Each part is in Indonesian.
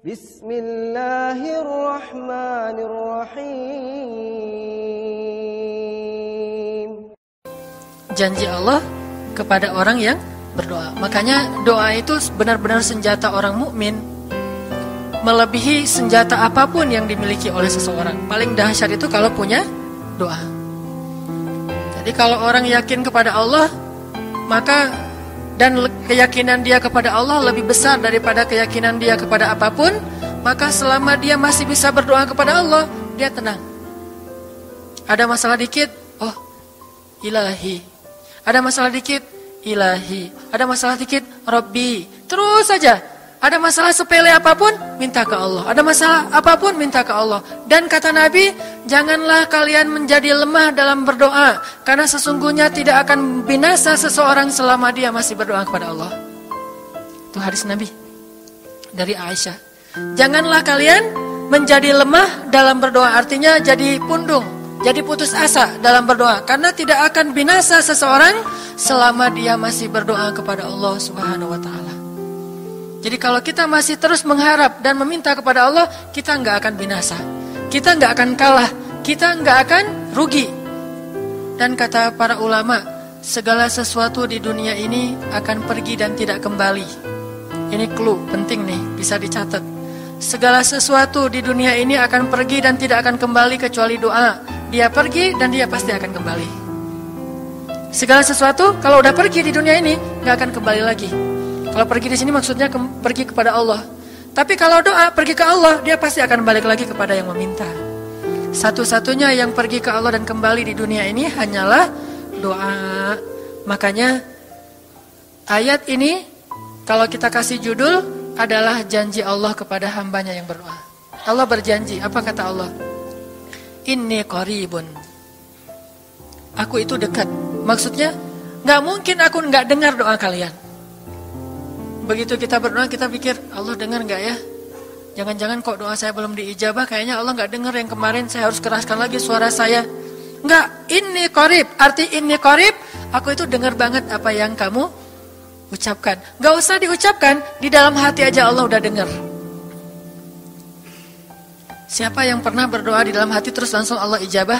Bismillahirrahmanirrahim. Janji Allah kepada orang yang berdoa. Makanya doa itu benar-benar senjata orang mukmin melebihi senjata apa pun yang dimiliki oleh seseorang. Paling dahsyat itu kalau punya doa. Jadi kalau orang yakin kepada Allah, maka dan keyakinan dia kepada Allah lebih besar daripada keyakinan dia kepada apa pun, maka selama dia masih bisa berdoa kepada Allah, dia tenang. Ada masalah dikit, oh ilahi. Ada masalah dikit, ilahi. Ada masalah dikit, Robbi. Terus saja ada masalah sepele apa pun, minta ke Allah. Ada masalah apa pun, minta ke Allah. Dan kata Nabi, janganlah kalian menjadi lemah dalam berdoa. Karena sesungguhnya tidak akan binasa seseorang selama dia masih berdoa kepada Allah. Itu hadis Nabi. Dari Aisyah. Janganlah kalian menjadi lemah dalam berdoa. Artinya jadi pundung. Jadi putus asa dalam berdoa. Karena tidak akan binasa seseorang selama dia masih berdoa kepada Allah subhanahu wa ta'ala. Jadi kalau kita masih terus mengharap dan meminta kepada Allah, kita nggak akan binasa. Kita nggak akan kalah. Kita nggak akan rugi. Dan kata para ulama, segala sesuatu di dunia ini akan pergi dan tidak kembali. Ini clue penting nih, bisa dicatat. Segala sesuatu di dunia ini akan pergi dan tidak akan kembali kecuali doa. Dia pergi dan dia pasti akan kembali. Segala sesuatu kalau udah pergi di dunia ini nggak akan kembali lagi. Kalau pergi di sini maksudnya ke, pergi kepada Allah. Tapi kalau doa pergi ke Allah, dia pasti akan balik lagi kepada yang meminta. Satu-satunya yang pergi ke Allah dan kembali di dunia ini hanyalah doa. Makanya ayat ini kalau kita kasih judul adalah janji Allah kepada hambanya yang berdoa. Allah berjanji, apa kata Allah? Ini koribun. Aku itu dekat. Maksudnya, nggak mungkin aku nggak dengar doa kalian. Begitu kita berdoa kita pikir Allah dengar nggak ya? Jangan-jangan kok doa saya belum diijabah kayaknya Allah nggak dengar yang kemarin saya harus keraskan lagi suara saya. Nggak, ini korib. Arti ini korib, aku itu dengar banget apa yang kamu ucapkan. Nggak usah diucapkan, di dalam hati aja Allah udah dengar. Siapa yang pernah berdoa di dalam hati terus langsung Allah ijabah?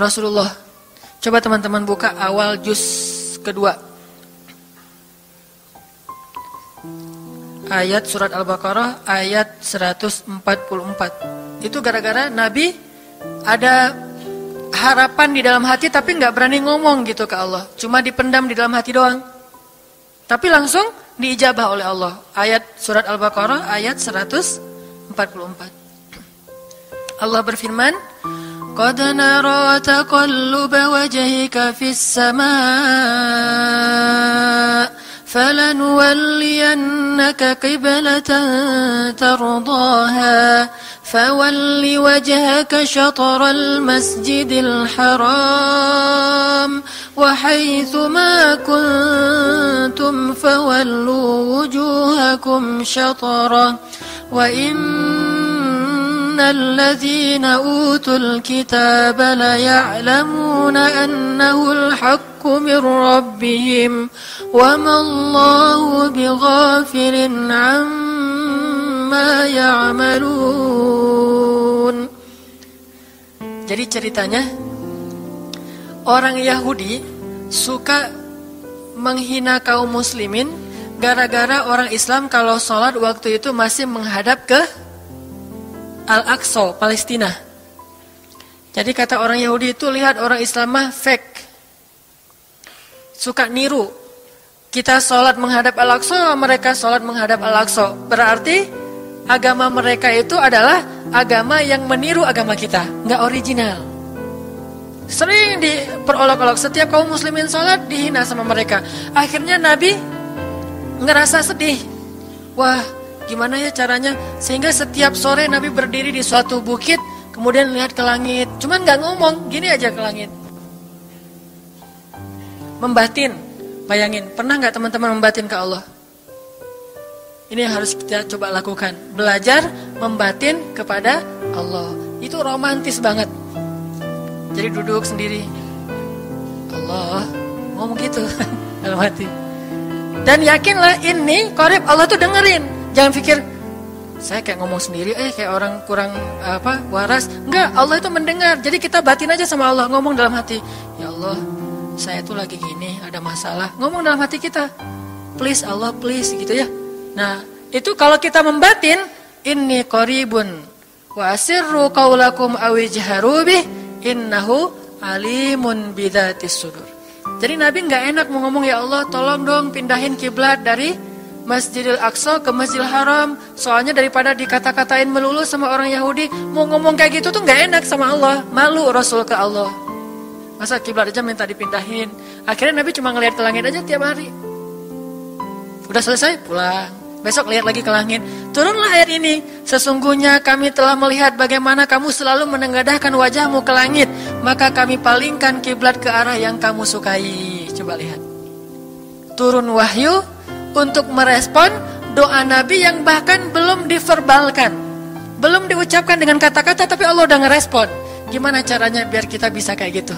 Rasulullah. Coba teman-teman buka awal juz kedua. Ayat surat Al-Baqarah ayat 144. Itu gara-gara Nabi ada harapan di dalam hati tapi nggak berani ngomong gitu ke Allah. Cuma dipendam di dalam hati doang. Tapi langsung diijabah oleh Allah. Ayat surat Al-Baqarah ayat 144. Allah berfirman, "Qad nara taqalluba wajhika fis samaa" فلنولينك قبلة ترضاها فول وجهك شطر المسجد الحرام وحيث ما كنتم فولوا وجوهكم شطرة وإن إن الذين أوتوا الكتاب ليعلمون أنه الحق من ربهم وما الله بغافل عما يعملون Jadi ceritanya orang Yahudi suka menghina kaum muslimin gara-gara orang Islam kalau sholat waktu itu masih menghadap ke Al-Aqsa, Palestina. Jadi kata orang Yahudi itu lihat orang Islam mah fake. Suka niru. Kita sholat menghadap Al-Aqsa, mereka sholat menghadap Al-Aqsa. Berarti agama mereka itu adalah agama yang meniru agama kita, nggak original. Sering diperolok-olok setiap kaum muslimin sholat dihina sama mereka. Akhirnya Nabi ngerasa sedih. Wah, Gimana ya caranya? Sehingga setiap sore Nabi berdiri di suatu bukit, kemudian lihat ke langit. Cuman nggak ngomong, gini aja ke langit. Membatin, bayangin. Pernah nggak teman-teman membatin ke Allah? Ini yang harus kita coba lakukan. Belajar membatin kepada Allah. Itu romantis banget. Jadi duduk sendiri. Allah, ngomong gitu dalam hati. Dan yakinlah ini korib Allah tuh dengerin. Jangan pikir saya kayak ngomong sendiri eh kayak orang kurang apa waras. Enggak, Allah itu mendengar. Jadi kita batin aja sama Allah, ngomong dalam hati, "Ya Allah, saya tuh lagi gini, ada masalah." Ngomong dalam hati kita. Please Allah, please gitu ya. Nah, itu kalau kita membatin, inni qaribun wa asirru qaulakum awijharu innahu alimun bidzatis sudur. Jadi Nabi nggak enak mau ngomong ya Allah, tolong dong pindahin kiblat dari Masjidil Aqsa ke Masjidil Haram. Soalnya daripada dikata-katain melulu sama orang Yahudi, mau ngomong kayak gitu tuh nggak enak sama Allah. Malu Rasul ke Allah. Masa kiblat aja minta dipindahin. Akhirnya Nabi cuma ngeliat ke langit aja tiap hari. Udah selesai, pulang. Besok lihat lagi ke langit. Turunlah ayat ini. Sesungguhnya kami telah melihat bagaimana kamu selalu menengadahkan wajahmu ke langit. Maka kami palingkan kiblat ke arah yang kamu sukai. Coba lihat. Turun wahyu untuk merespon doa Nabi yang bahkan belum diverbalkan. Belum diucapkan dengan kata-kata tapi Allah udah ngerespon. Gimana caranya biar kita bisa kayak gitu?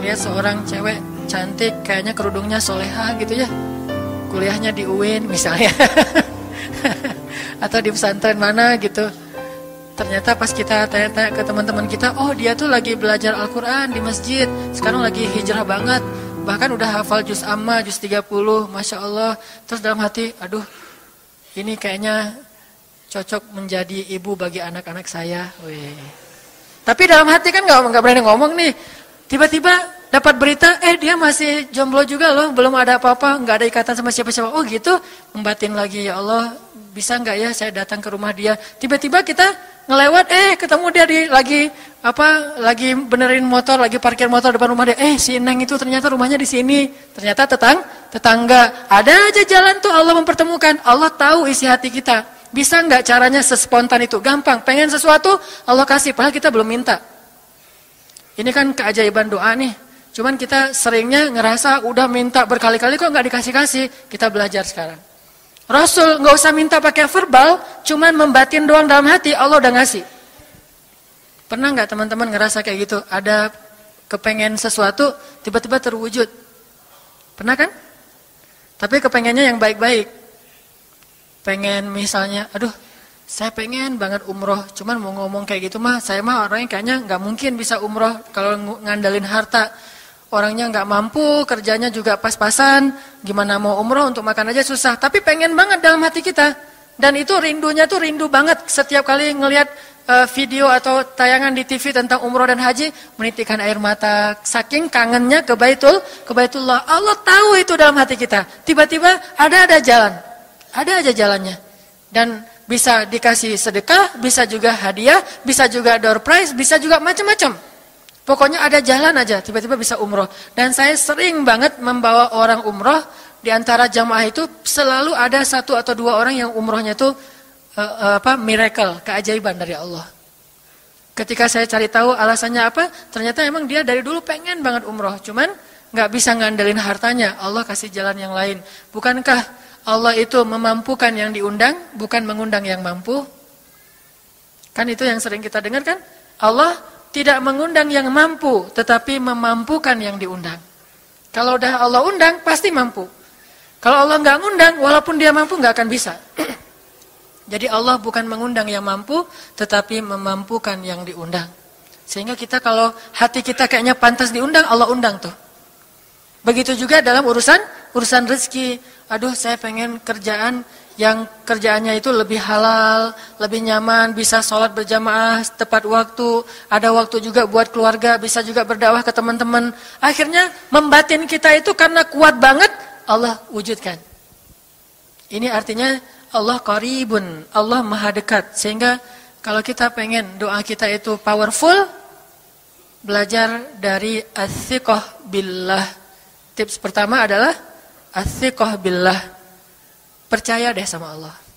Lihat seorang cewek cantik kayaknya kerudungnya soleha gitu ya kuliahnya di UIN misalnya atau di pesantren mana gitu ternyata pas kita tanya-tanya ke teman-teman kita oh dia tuh lagi belajar Al-Quran di masjid sekarang lagi hijrah banget bahkan udah hafal juz amma juz 30 Masya Allah terus dalam hati aduh ini kayaknya cocok menjadi ibu bagi anak-anak saya Wih. tapi dalam hati kan nggak berani ngomong nih tiba-tiba dapat berita, eh dia masih jomblo juga loh, belum ada apa-apa, nggak ada ikatan sama siapa-siapa. Oh gitu, membatin lagi ya Allah, bisa nggak ya saya datang ke rumah dia? Tiba-tiba kita ngelewat, eh ketemu dia di lagi apa, lagi benerin motor, lagi parkir motor depan rumah dia. Eh si Neng itu ternyata rumahnya di sini, ternyata tetang, tetangga. Ada aja jalan tuh Allah mempertemukan. Allah tahu isi hati kita. Bisa nggak caranya sespontan itu? Gampang. Pengen sesuatu, Allah kasih. Padahal kita belum minta. Ini kan keajaiban doa nih. Cuman kita seringnya ngerasa udah minta berkali-kali kok nggak dikasih-kasih. Kita belajar sekarang. Rasul nggak usah minta pakai verbal, cuman membatin doang dalam hati, Allah udah ngasih. Pernah nggak teman-teman ngerasa kayak gitu? Ada kepengen sesuatu, tiba-tiba terwujud. Pernah kan? Tapi kepengennya yang baik-baik. Pengen misalnya, aduh saya pengen banget umroh, cuman mau ngomong kayak gitu mah, saya mah orangnya kayaknya nggak mungkin bisa umroh kalau ngandalin harta orangnya nggak mampu, kerjanya juga pas-pasan, gimana mau umroh untuk makan aja susah. Tapi pengen banget dalam hati kita. Dan itu rindunya tuh rindu banget setiap kali ngelihat uh, video atau tayangan di TV tentang umroh dan haji, menitikkan air mata, saking kangennya ke Baitul, ke Baitullah. Allah tahu itu dalam hati kita. Tiba-tiba ada ada jalan, ada aja jalannya. Dan bisa dikasih sedekah, bisa juga hadiah, bisa juga door prize, bisa juga macam-macam. Pokoknya ada jalan aja, tiba-tiba bisa umroh. Dan saya sering banget membawa orang umroh, di antara jamaah itu selalu ada satu atau dua orang yang umrohnya itu uh, uh, apa miracle, keajaiban dari Allah. Ketika saya cari tahu alasannya apa, ternyata emang dia dari dulu pengen banget umroh, cuman nggak bisa ngandelin hartanya. Allah kasih jalan yang lain. Bukankah Allah itu memampukan yang diundang, bukan mengundang yang mampu? Kan itu yang sering kita dengar kan? Allah tidak mengundang yang mampu, tetapi memampukan yang diundang. Kalau udah Allah undang, pasti mampu. Kalau Allah nggak ngundang, walaupun dia mampu nggak akan bisa. Jadi Allah bukan mengundang yang mampu, tetapi memampukan yang diundang. Sehingga kita kalau hati kita kayaknya pantas diundang, Allah undang tuh. Begitu juga dalam urusan urusan rezeki. Aduh, saya pengen kerjaan yang kerjaannya itu lebih halal, lebih nyaman, bisa sholat berjamaah tepat waktu, ada waktu juga buat keluarga, bisa juga berdakwah ke teman-teman. Akhirnya membatin kita itu karena kuat banget, Allah wujudkan. Ini artinya Allah qaribun, Allah maha dekat. Sehingga kalau kita pengen doa kita itu powerful, belajar dari as-siqah billah. Tips pertama adalah as-siqah billah Percaya deh sama Allah.